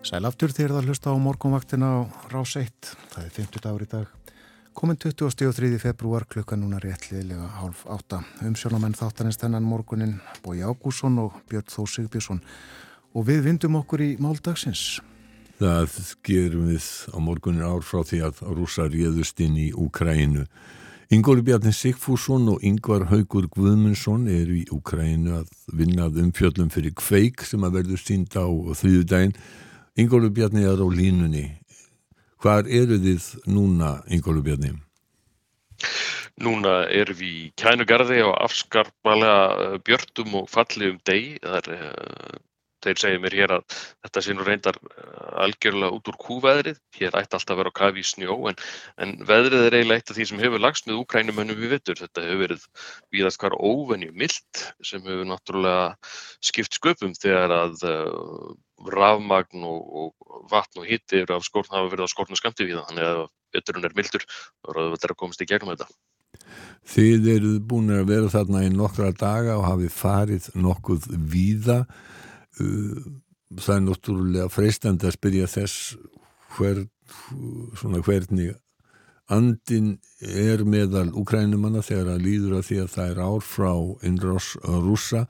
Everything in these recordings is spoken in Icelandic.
Sælaftur þér það hlusta á morgunvaktina á rás 1. Það er 50 dagur í dag. Komin 23. februar klukka núna réttliðilega hálf átta. Umsjónamenn þáttanist hennan morgunin Bói Ágússon og Björn Þó Sigbjörnsson. Og við vindum okkur í máldagsins. Það gerum við á morgunin ár frá því að rúsa réðust inn í Úkrænu. Ingóli Bjarni Sigfússon og Ingvar Haugur Guðmundsson eru í Úkrænu að vinnað umfjöllum fyrir kveik sem að verður sínd á þrýðu daginn Ingólu Bjarni er á línunni. Hvar eru þið núna, Ingólu Bjarni? Núna erum við í kænugarði á afskarpalega eh, björtum og falli um deg. Það er uh, þeir segja mér hér að þetta sé nú reyndar eh, algjörlega út úr kúveðrið, hér ætti alltaf að vera á kafi í snjó en, en veðrið er eiginlega eitt af því sem hefur lagst með úkrænumönnum við vittur, þetta hefur verið víðast hvar óvenju mild sem hefur náttúrulega skipt sköpum þegar að rafmagn og, og vatn og hitti eru af skórn hafa verið á skórnu skamti við það, þannig að vitturinn er mildur og það er að komast í gegnum þetta. Þið eruð búin að vera þarna í nokkra daga og hafið farið nokkuð víða Uh, það er náttúrulega freistandi að spyrja þess hver, svona hvernig andin er meðal ukrænumanna þegar að líður að því að það er ár frá innrás rúsa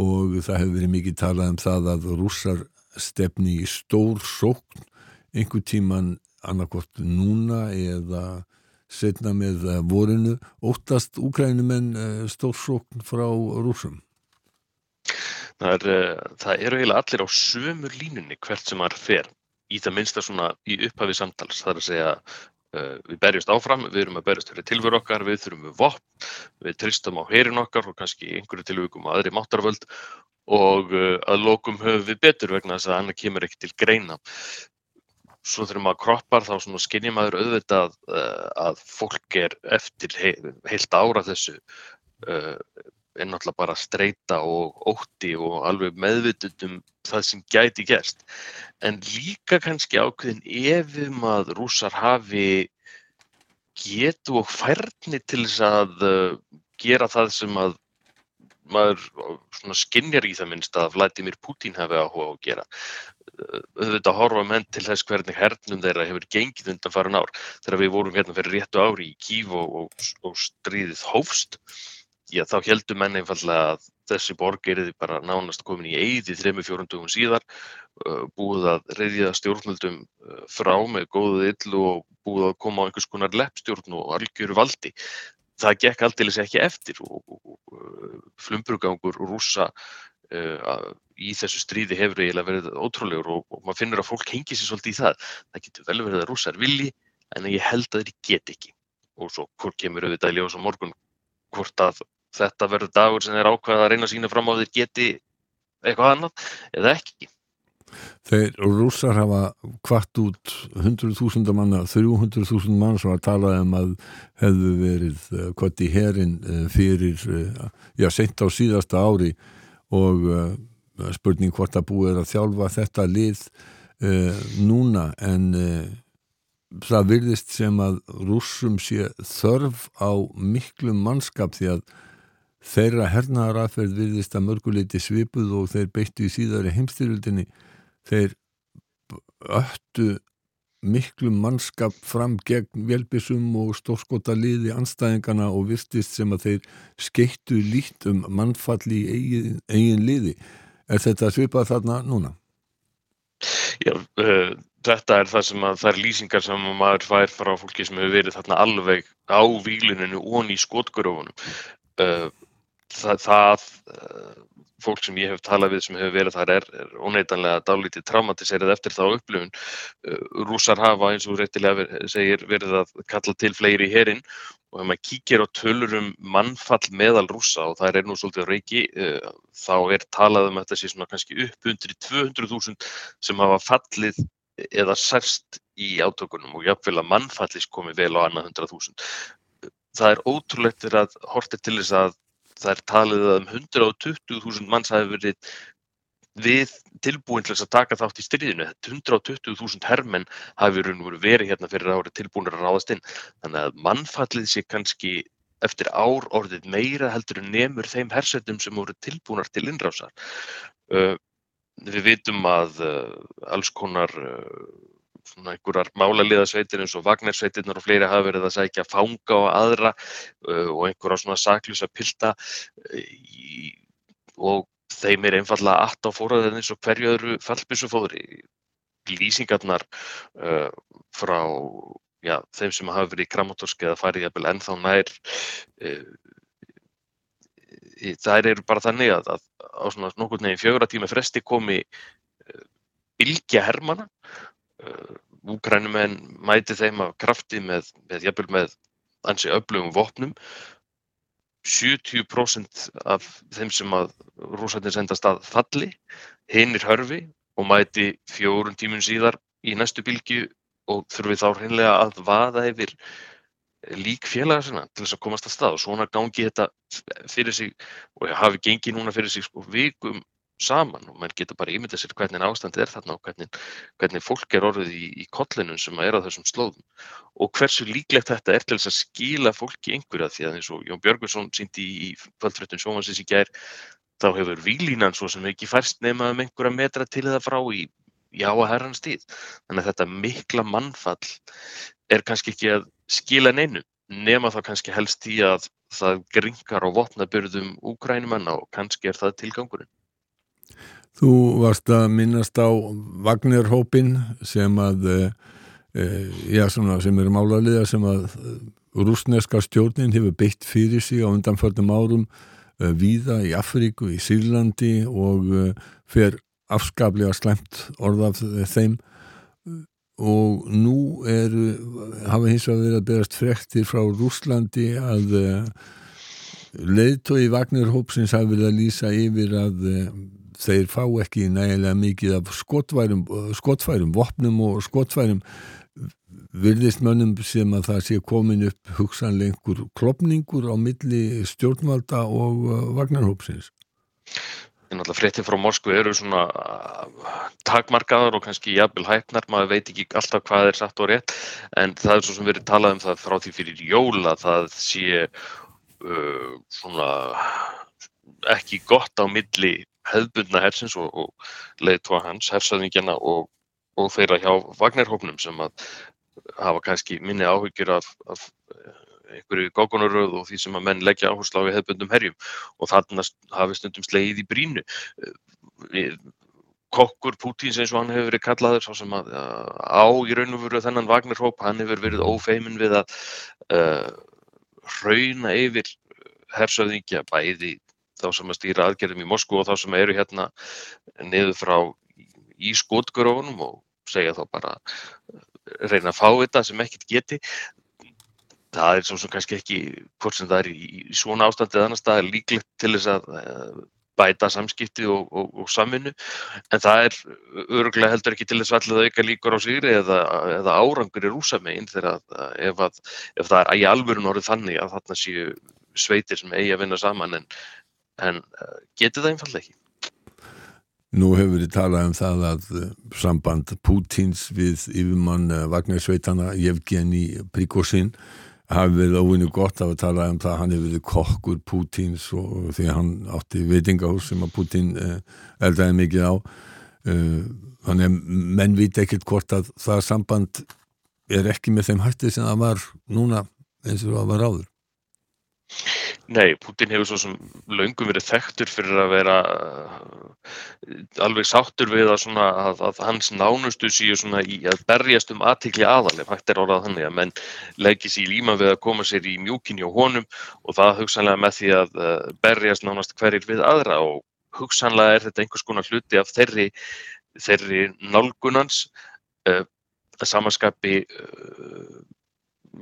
og það hefur verið mikið talað um það að rússar stefni í stór sókn einhver tíman annarkort núna eða setna með vorinu óttast ukrænumenn eh, stór sókn frá rúsum Það, er, eh, það eru eiginlega allir á sömur línunni hvert sem maður fer í það minnsta svona í upphafi samtals. Það er að segja við berjast áfram, við erum að berjast fyrir tilveru okkar, við þurfum við vopn, við tristum á herin okkar og kannski einhverju tilvökum aðri máttarvöld og uh, að lókum höfum við betur vegna þess að annað kemur ekki til greina. Svo þurfum maður kroppar þá skinnir maður auðvitað uh, að fólk er eftir he heilt ára þessu er náttúrulega bara streyta og ótti og alveg meðvitund um það sem gæti gerst. En líka kannski ákveðin ef um að rúsar hafi getu og færni til þess að gera það sem að maður skinnjar í það minnst að Vladimir Putin hafi áhuga á að gera. Auðvitað horfa menn til þess hvernig hernum þeirra hefur gengið undan farin ár. Þegar við vorum hérna fyrir réttu ári í Kív og, og, og stríðið hófst já, þá heldur menn einfallega að þessi borg er því bara nánast komin í eigði þrejum fjórundugum síðar, uh, búið að reyðja stjórnvöldum frá með góðuð illu og búið að koma á einhvers konar leppstjórn og algjöru valdi. Það gekk alltilis ekki eftir og, og, og uh, flumbrugangur rúsa uh, í þessu stríði hefur eiginlega verið ótrúlegur og, og maður finnur að fólk hengi sér svolítið í það. Það getur vel verið að rússar vilji en ég held að þeir get ekki. Og svo hvort kemur auðvitað í ljós á morgun hvort að þetta verður dagur sem er ákveð að reyna að sína fram á því geti eitthvað annað eða ekki. Þeir rússar hafa kvart út 100.000 manna, 300.000 mann sem var að tala um að hefðu verið eh, kvart í herin eh, fyrir, eh, já, sent á síðasta ári og spurning hvort að búið að þjálfa þetta lið núna en það virðist sem að rússum sé þörf á miklu mannskap því að Þeirra hernaðaraðferð virðist að mörguleiti svipuð og þeir beittu í síðari heimstyrjöldinni. Þeir öttu miklu mannskap fram gegn velbísum og stórskota liði anstæðingana og virtist sem að þeir skeittu lít um mannfalli í eigin, eigin liði. Er þetta svipað þarna núna? Já, uh, þetta er það sem að það er lýsingar sem maður fær frá fólki sem hefur verið þarna alveg á výluninu og í skotgrófunum. Uh, það, það eh, fólk sem ég hef talað við sem hefur verið þar er, er óneitanlega dálítið traumatiserið eftir þá upplifun. Eh, rússar hafa eins og réttilega segir verið að kalla til fleiri í herin og ef maður kíkir á tölur um mannfall meðal rússa og það er nú svolítið reiki eh, þá er talað um að þetta sé svona kannski upp undir 200.000 sem hafa fallið eða særst í átökunum og jáfnveil að mannfallis komi vel á annað 100.000. Það er ótrúlegt að horta til þess að það er talið að um 120.000 manns hafi verið við tilbúin til þess að taka þátt í stríðinu. 120.000 herrmenn hafi verið hérna fyrir árið tilbúinir að ráðast inn. Þannig að mannfallið sé kannski eftir ár orðið meira heldur en nefnur þeim hersetum sem voru tilbúinar til innrásar. Við vitum að alls konar svona einhverjar málaliðasveitir eins og Vagnersveitirnar og fleiri hafa verið að sækja fanga og aðra uh, og einhverja svona saklusa pilda uh, og þeim er einfallega aft á fóraðin eins og hverju öðru fallbísufóðri. Lýsingarnar uh, frá já, þeim sem hafa verið í grammotorski eða farið jafnvel ennþá nær þær eru bara þannig að, að á svona nokkur neginn fjögur að tíma fresti komi bylgja hermana Uh, Úgrænumenn mæti þeim af krafti með, með jafnvel með ansi öflugum vopnum. 70% af þeim sem að rúsarnir senda stað falli hinn er hörfi og mæti fjórun tímun síðar í næstu bylgu og þurfi þá hreinlega að vaða yfir lík félagar sinna til þess að komast að stað. Og svona gangi þetta fyrir sig og hafi gengið núna fyrir sig sko vikum saman og mann getur bara ímyndið sér hvernig ástandið er þarna og hvernig, hvernig fólk er orðið í, í kollinum sem er á þessum slóðum. Og hversu líklegt þetta er til þess að skila fólki einhverja því að eins og Jón Björgursson síndi í kvöldfréttum sjómansins í gær þá hefur výlínan svo sem ekki færst nema um einhverja metra til það frá í já að herrans tíð. Þannig að þetta mikla mannfall er kannski ekki að skila neinu nema þá kannski helst í að það gringar á vopnabyrðum úkrænumanna og kannski er það tilgangurinn Þú varst að minnast á Vagnarhópin sem að e, já, svona, sem eru málaliða sem að rúsneska stjórnin hefur beitt fyrir sig á undanförnum árum víða í Afríku, í Sýrlandi og fer afskaplega slemt orðaf þeim. Og nú eru hafa hins vegar verið að berast frektir frá Rúslandi að leiðtói Vagnarhópsins hafi verið að lýsa yfir að þeir fá ekki nægilega mikið af skotfærum, skotfærum vopnum og skotfærum virðist mönnum sem að það sé komin upp hugsanlega einhver klopningur á milli stjórnvalda og uh, vagnarhópsins. Náttúrulega fréttir frá Moskvu eru svona uh, takmarkaðar og kannski jafnvel hæfnar, maður veit ekki alltaf hvað er satt og rétt en það er svo sem verið talað um það frá því fyrir jóla það sé uh, svona ekki gott á milli hefðbundna hersins og, og leiðtóa hans, hersöðingjana og, og þeirra hjá Vagnarhóknum sem að hafa kannski minni áhyggjur af, af eh, einhverju gókunaröð og því sem að menn leggja áherslu á í hefðbundum herjum og þarna hafi stundum slegið í brínu. Eh, kokkur Pútins eins og hann hefur verið kallaður svo sem að á í raun og veru þennan Vagnarhóp, hann hefur verið ófeimin við að uh, hrauna yfir hersöðingja bæði þá sem að stýra aðgerðum í Moskú og þá sem eru hérna niður frá í skotgrófunum og segja þá bara reyna að fá þetta sem ekkert geti. Það er svo sem kannski ekki hvort sem það er í svona ástandi eða annar stað líklegt til þess að eh, bæta samskipti og, og, og samvinnu. En það er öruglega heldur ekki til þess að auka líkur á sigri eða, eða árangur er úsamegin þegar að ef, að ef það er í alvörun orðið þannig að þarna séu sveitir sem eigi að vinna saman en, en uh, getur það einfallega ekki. Nú hefur við talað um það að uh, samband Pútins við yfirmann Vagnarsveitana Jevgeni Prigozhin hafi verið óvinni gott af að tala um það hann hefur verið kokkur Pútins og því hann átti veitingahús sem að Pútin eldaði mikið á þannig að menn viti ekkert hvort að það samband er ekki með þeim hætti sem það var núna eins og það var áður Nei, Putin hefur svo sem laungum verið þekktur fyrir að vera uh, alveg sáttur við að, svona, að, að hans nánustu síu í að berjast um aðtikli aðaleg, hægt er orðað þannig að menn leggir sér í líma við að koma sér í mjúkinni og honum og það hugsanlega með því að uh, berjast nánast hverjir við aðra og hugsanlega er þetta einhvers konar hluti af þeirri, þeirri nálgunans uh, að samanskapi uh,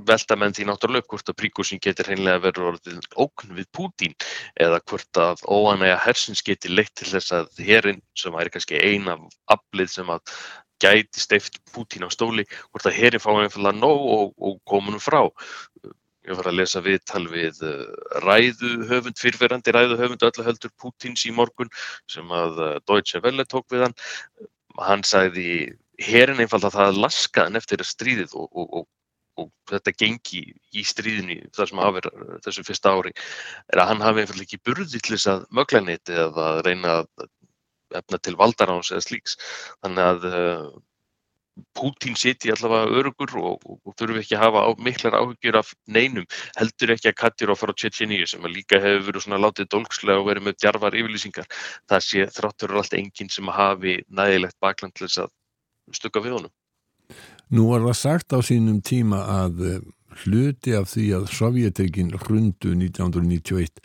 velta menn því náttúrulega hvort að Príkosín getur hreinlega verið orðið ókn við Pútín eða hvort að óanæga hersins getur leitt til þess að hérinn sem væri kannski eina aflið sem að gæti steift Pútín á stóli hvort að hérinn fá einfallega nóg og, og komunum frá. Ég var að lesa viðtal við uh, ræðuhöfund, fyrverandi ræðuhöfund öllu heldur Pútins í morgun sem að uh, Deutsche Welle tók við hann. Hann sagði hérinn einfallega það laskaðan eftir stríðið og, og, og og þetta gengi í stríðinu þar sem hafi þessu fyrsta ári er að hann hafi einfallega ekki burði til þess að mögla neitt eða að reyna að efna til valdaráns eða slíks. Þannig að uh, Pútín siti allavega örugur og, og, og þurfi ekki að hafa á, miklar áhugjur af neinum, heldur ekki að Katirov frá Tjetjeníu sem líka hefur verið svona látið dolgslega og verið með djarvar yfirlýsingar. Það sé þráttur allt enginn sem hafi nægilegt bakland til þess að stukka við honum. Nú var það sagt á sínum tíma að eh, hluti af því að Sovjetekin hrundu 1991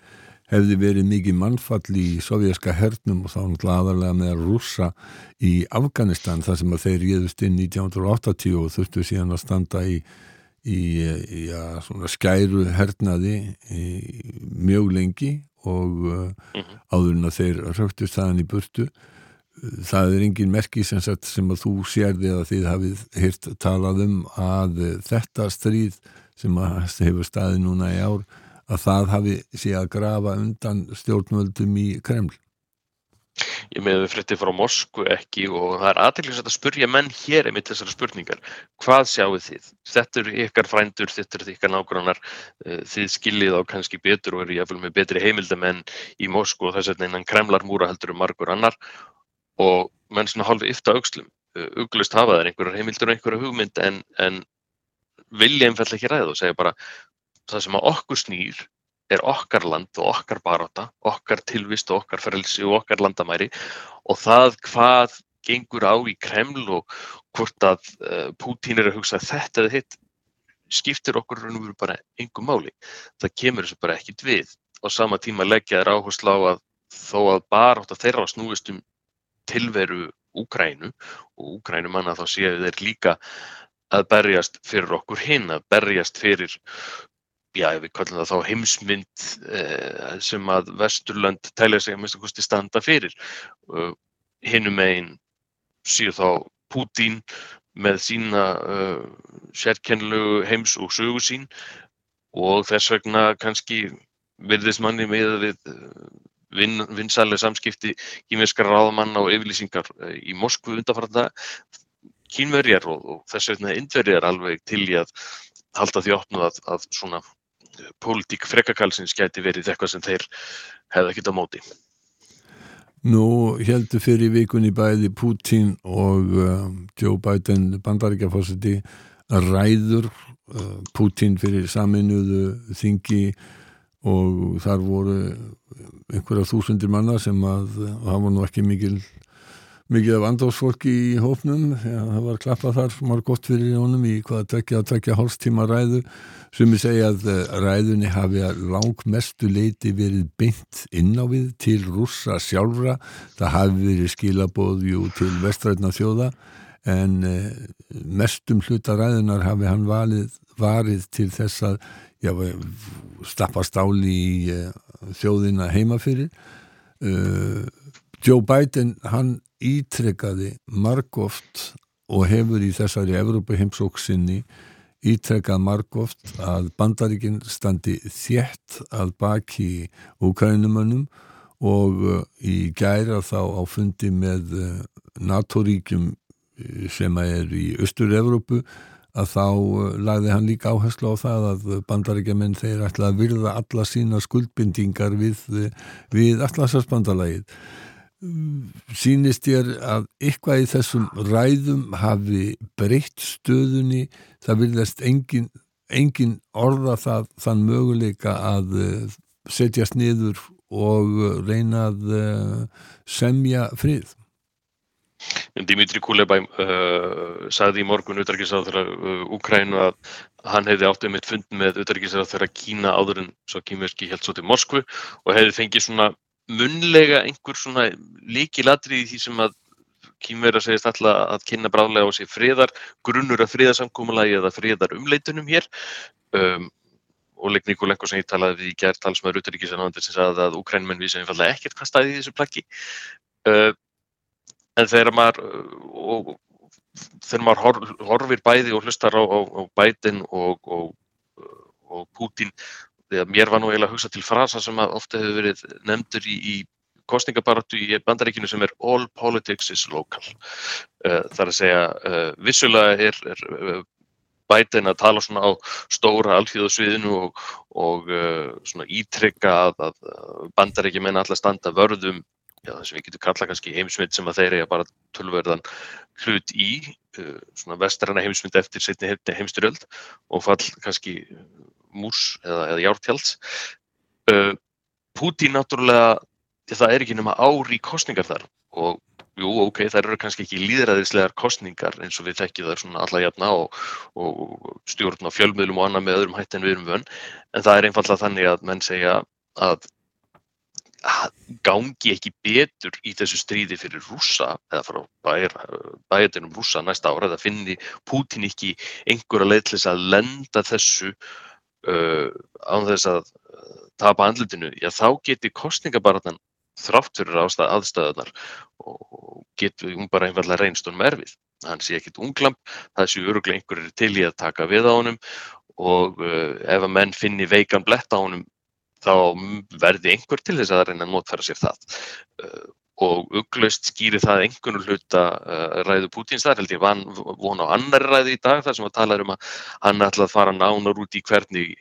hefði verið mikið mannfall í sovjerska hernum og þá náttúrulega með rúsa í Afganistan þar sem að þeir ríðust inn 1980 og þurftu síðan að standa í, í, í ja, skæru hernaði í, mjög lengi og uh, áður en að þeir röktust þaðan í burtu það er engin merki sem, sagt, sem að þú sérði að þið hafið hirt talað um að þetta stríð sem að hefur staði núna í ár að það hafi sé að grafa undan stjórnvöldum í Kreml? Ég meðið frétti frá Moskvu ekki og það er aðtæklusvægt að spurja menn hér einmitt þessari spurningar. Hvað sjáu þið? Þetta eru ykkar frændur, þetta eru ykkar nágrannar, eh, þið skiljið á kannski betur og eru jáfnvel með betri heimildamenn í Moskvu og þess vegna innan Kremlar múra heldur um margur annar og menn svona halvi yfta aukslum. Eh, uglust hafa þær einhverjar heimildur og einhverjar hugmynd en, en vilja einfall ekki ræða og segja bara það sem að okkur snýr er okkar land og okkar baráta, okkar tilvist og okkar frelsi og okkar landamæri og það hvað gengur á í Kreml og hvort að uh, Pútín er að hugsa þetta eða hitt skiptir okkur raun og veru bara engum máli. Það kemur þessu bara ekkit við. Á sama tíma leggja þér áherslu á að þó að baráta þeirra snúist um tilveru Úkrænu og Úkrænum manna þá séu þeir líka að berjast fyrir okkur hinn, að berjast fyrir já, við kallum það þá heimsmynd eh, sem að Vesturlönd tælja sig að mista kosti standa fyrir. Uh, Hinnum einn síðu þá Pútín með sína uh, sérkennlu heims og sögu sín og þess vegna kannski virðist manni með við vin, vinsælega samskipti kýmverskar ráðamanna og yfirlýsingar í Moskvu undanfarta kýmverjar og, og þess vegna indverjar alveg til í að halda því opnu að, að svona pólitík frekakalsins gæti verið eitthvað sem þeir hefða ekkit á móti. Nú heldur fyrir vikunni bæði Putin og uh, Joe Biden bandaríkjafósiti ræður uh, Putin fyrir saminuðu þingi og þar voru einhverja þúsundir manna sem að það var nú ekki mikil mikið af andásfólki í hófnum það var klappað þar, var gott fyrir honum í hvaða tvekja að tvekja hálfstíma ræðu. Sem ég segja að eh, ræðunni hafi að lang mestu leiti verið beint inn á við til rússa sjálfra. Það hafi verið skilabóðjú til vestrætna þjóða. En eh, mestum hluta ræðunar hafi hann valið, varið til þess að já, stappa stáli í uh, þjóðina heimafyrir uh, Joe Biden hann ítrekkaði margóft og hefur í þessari Evrópa heimsóksinni ítrekkað margóft að bandaríkinn standi þjætt að baki úkrænumönnum og uh, í gæra þá á fundi með NATO-ríkjum sem er í Östur-Evrópu að þá lagði hann líka áherslu á það að bandaríkjaman þeir ætla að virða alla sína skuldbindingar við, við allarsvarsbandalagið sínist ég að eitthvað í þessum ræðum hafi breytt stöðunni? Það vilðast engin, engin orða það þann möguleika að uh, setjast niður og reyna að uh, semja frið Dimitri Kulebæm uh, sagði í morgun auðvitaðrikiðsáð þegar Úkrænu að hann hefði áttið mitt fund með auðvitaðrikiðsáð þegar Kína áður en svo kýmverski held svo til Moskvu og hefði fengið svona munlega einhver svona líkilatri í því sem að kýmverðar segist alltaf að kynna bráðlega á sig friðar, grunnur að friðarsamkúmulagi eða friðarumleitunum hér. Um, og Leik Nikolenko sem ég talaði við í gerð talsmaður Uttaríkisanandi sem sagði að Ukrænmenn vísa einfallega ekkert hvað staði í þessu plaggi. Uh, en þegar maður og, þegar maður hor, horfir bæði og hlustar á, á, á Biden og, og, og Putin að mér var nú eiginlega að hugsa til frasa sem ofta hefur verið nefndur í, í kostningabaratu í bandaríkinu sem er all politics is local. Uh, það er að segja, uh, vissulega er, er uh, Biden að tala svona á stóra alþjóðsviðinu og, og svona ítrykka að, að bandaríkjumenn alltaf standa vörðum já, það sem við getum kallað kannski heimsmynd sem að þeir eiga bara tölverðan hlut í, uh, svona vestræna heimsmynd eftir setni heimstyrjöld og fall kannski mús eða, eða jártjalds. Uh, Pútín náttúrulega, það er ekki nema ári kostningar þar og jú, ok, það eru kannski ekki líðræðislegar kostningar eins og við þekkjum það svona alla jafna og, og stjórn á fjölmiðlum og annað með öðrum hætti en við erum vönn, en það er einfallega þannig að menn segja að gangi ekki betur í þessu stríði fyrir rúsa eða frá bæjartinum rúsa næsta ára eða finni Pútin ekki einhverja leið til þess að lenda þessu uh, án þess að tapa andlutinu, já þá geti kostningabarðan þrátt fyrir aðstæðunar og getur hún bara einfallega reynst honum erfið. Hann sé ekkit unglamp, það sé öruglega einhverjir til í að taka við á honum og uh, ef að menn finni veikan blett á honum þá verði einhver til þess að reyna að notfæra sér það. Uh, og ugglaust skýri það einhvern hluta uh, ræðu Pútins þar, held ég van von á annar ræðu í dag þar sem að tala um að hann ætla að fara nánar út í hvernig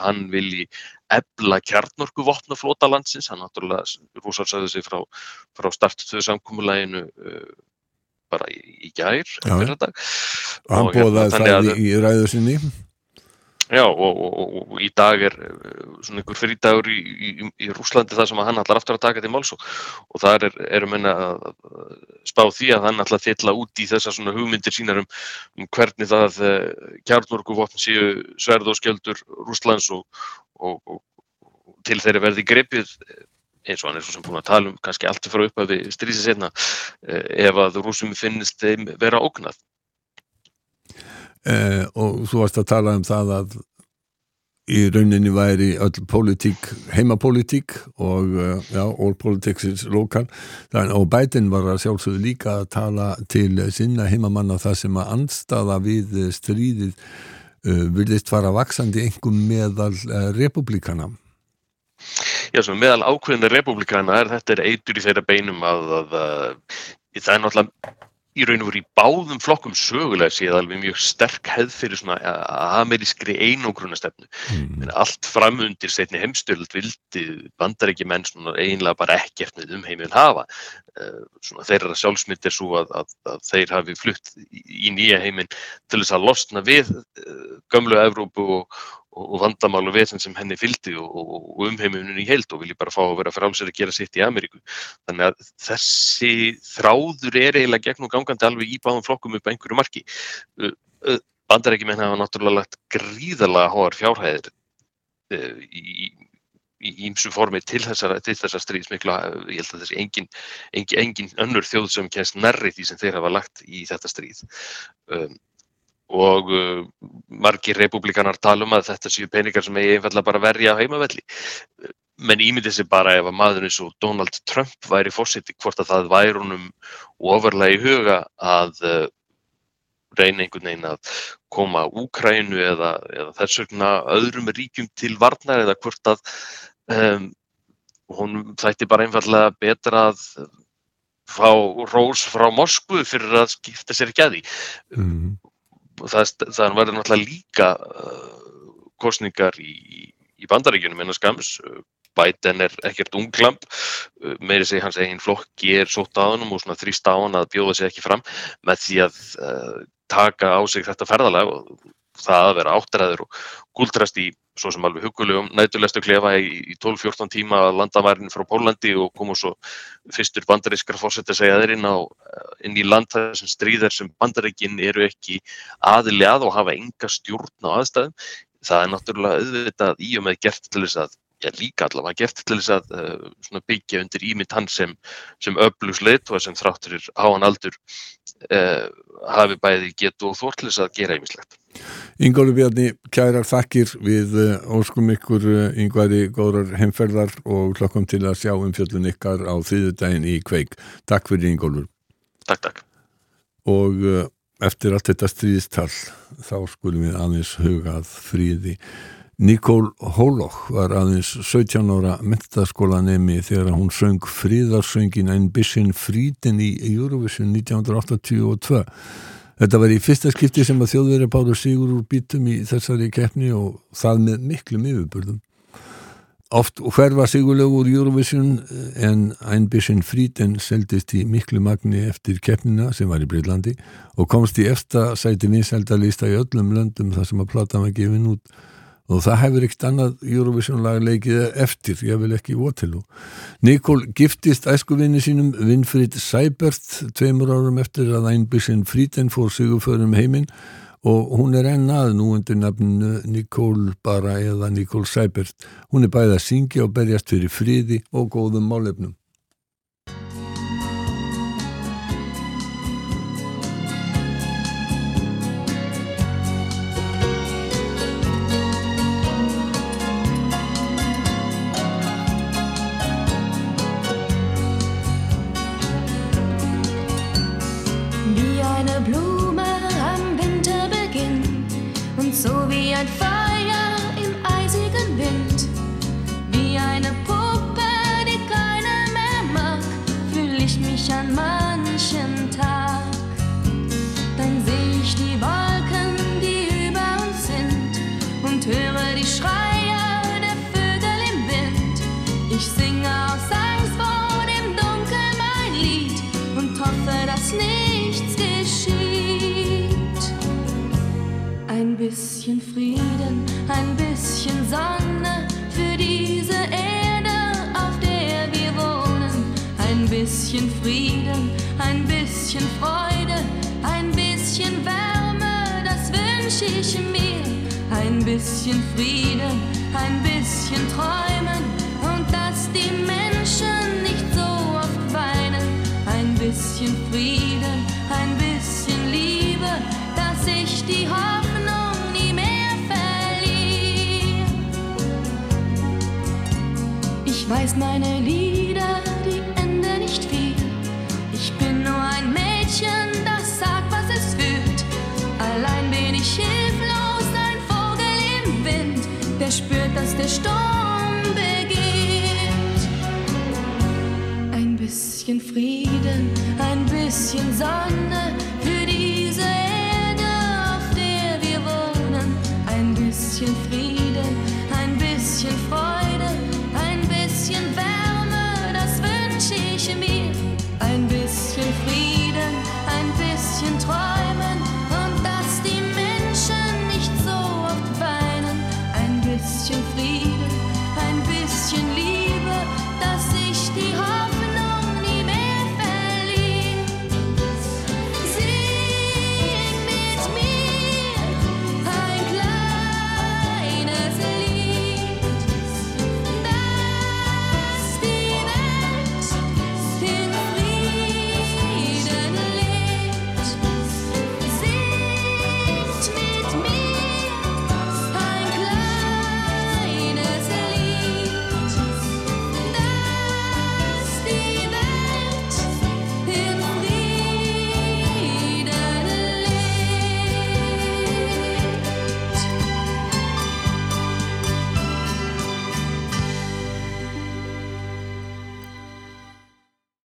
hann vilji ebla kjarnorku vopnaflota landsins, hann náttúrulega rúsar sagði sig frá, frá startuðu samkúmulæginu uh, bara í, í gær og hann bóðaði hérna, það í, í ræðu sinni Já og, og, og, og í dag er uh, svona einhver frídagur í, í Rúslandi það sem hann ætlar aftur að taka til máls og þar er, erum henni að spá því að hann ætlar að fylla út í þessar svona hugmyndir sínar um, um hvernig það uh, kjarnorku vopn séu sverð og skjöldur Rúslands og til þeirri verði grepið eins og hann er svo sem búin að tala um kannski allt frá upp að við strísi setna uh, ef að rúsum finnist þeim vera ógnað eh, og þú varst að tala um það að í rauninni væri öll politík, heimapolítík og uh, já, all politics lokal, og bætin var að sjálfsögðu líka að tala til sinna heimamanna það sem að anstaða við stríðið uh, vilist fara vaksandi engum meðal uh, republikana Já, sem meðal ákveðinu republikana er þetta er eitur í þeirra beinum að, að, að það er náttúrulega í raun og veru í báðum flokkum sögulega séð alveg mjög sterk hefð fyrir svona amerískri einogrunastefnu. Mm. Allt framundir setni heimstöld vildi bandar ekki menn svona einlega bara ekkert með umheiminn hafa. Eh, svona þeirra sjálfsmynd er svo að, að, að þeir hafi flutt í nýja heiminn til þess að losna við eh, gömlu Evrópu og, og vandamálu vesen sem henni fylgdi og, og umheimunum í heild og vilji bara fá að vera frálsir að gera sitt í Ameríku. Þannig að þessi þráður er eiginlega gegn og gangandi alveg í báðum flokkum upp á einhverju marki. Bandarækjumenn hafa náttúrulega lagt gríðalega hóðar fjárhæðir í ímsu formi til þessar, þessar stríðsmikla, ég held að þessi engin, engin, engin önnur þjóð sem kennst nærri því sem þeir hafa lagt í þetta stríð. Um, og uh, margir republikanar tala um að þetta séu peningar sem eigi einfallega bara verja á heimavelli. Menn ímyndið sér bara ef að maður eins og Donald Trump væri fórseti hvort að það væri honum ofurlega í huga að uh, reyna einhvern veginn að koma Úkrænu eða, eða þess vegna öðrum ríkjum til varnar eða hvort að um, hún þætti bara einfallega betra að fá rós frá Moskvu fyrir að skipta sér ekki að því. Mm það, það var náttúrulega líka uh, kostningar í, í bandaríkjunum en að skams Biden er ekkert unglamp uh, meiri segi hans eigin flokki er sótt á hann og þrýst á hann að bjóða sig ekki fram með því að uh, taka á sig þetta ferðalag og það að vera áttræður og gúldrast í svo sem alveg hugulegum nætulestu klefa í 12-14 tíma að landamærin frá Pólandi og komu svo fyrstur bandarískar fórsett að segja þeir inn, á, inn í land þessum stríðar sem bandaríkin eru ekki aðili að og hafa enga stjórn á aðstæðum. Það er náttúrulega auðvitað í og með gert til þess að já, líka allavega gert til þess að uh, byggja undir ímynd hans sem, sem öflugsleitt og sem þrátturir hann aldur uh, hafi bæði getu og þórtlis að gera einmislegt. Ingóli Bjarni, kærar þakkir við uh, óskum ykkur yngvari góðrar heimferðar og hlokkum til að sjá um fjöldun ykkar á þýðudaginn í kveik. Takk fyrir Ingólur. Takk, takk. Og eftir allt þetta stríðstall þá skulum við aðeins hugað fríði. Nikól Hólokk var aðeins 17 ára mentaskólanemi þegar hún söng fríðarsöngin Ein bissin frítin í Eurovision 1982. Þetta var í fyrsta skipti sem að þjóðveri báður sigur úr bítum í þessari keppni og það með miklum yfirbörðum. Oft hverfa sigurlegu úr Eurovision en Ein bisschen Frieden seldist í miklu magni eftir keppnina sem var í Breitlandi og komst í eftir sæti vinseldalista í öllum löndum þar sem að platan var gefin út og það hefur ekkert annað Eurovision lag leikið eftir, ég vil ekki Waterloo. Nikól giftist æskuvinni sínum Winfried Seibert tveimur árum eftir að bisschen Frieden fór sigurförum heiminn og hún er ennað nú undir nafninu Nikól bara eða Nikól Sæbert. Hún er bæðið að syngja og berjast fyrir fríði og góðum málefnum. Bisschen Frieden, ein bisschen Freude, ein bisschen Wärme, das wünsche ich mir. Ein bisschen Frieden, ein bisschen Träumen und dass die Menschen nicht so oft weinen. Ein bisschen Frieden, ein bisschen Liebe, dass ich die Hoffnung weiß meine Lieder, spürt, dass der Sturm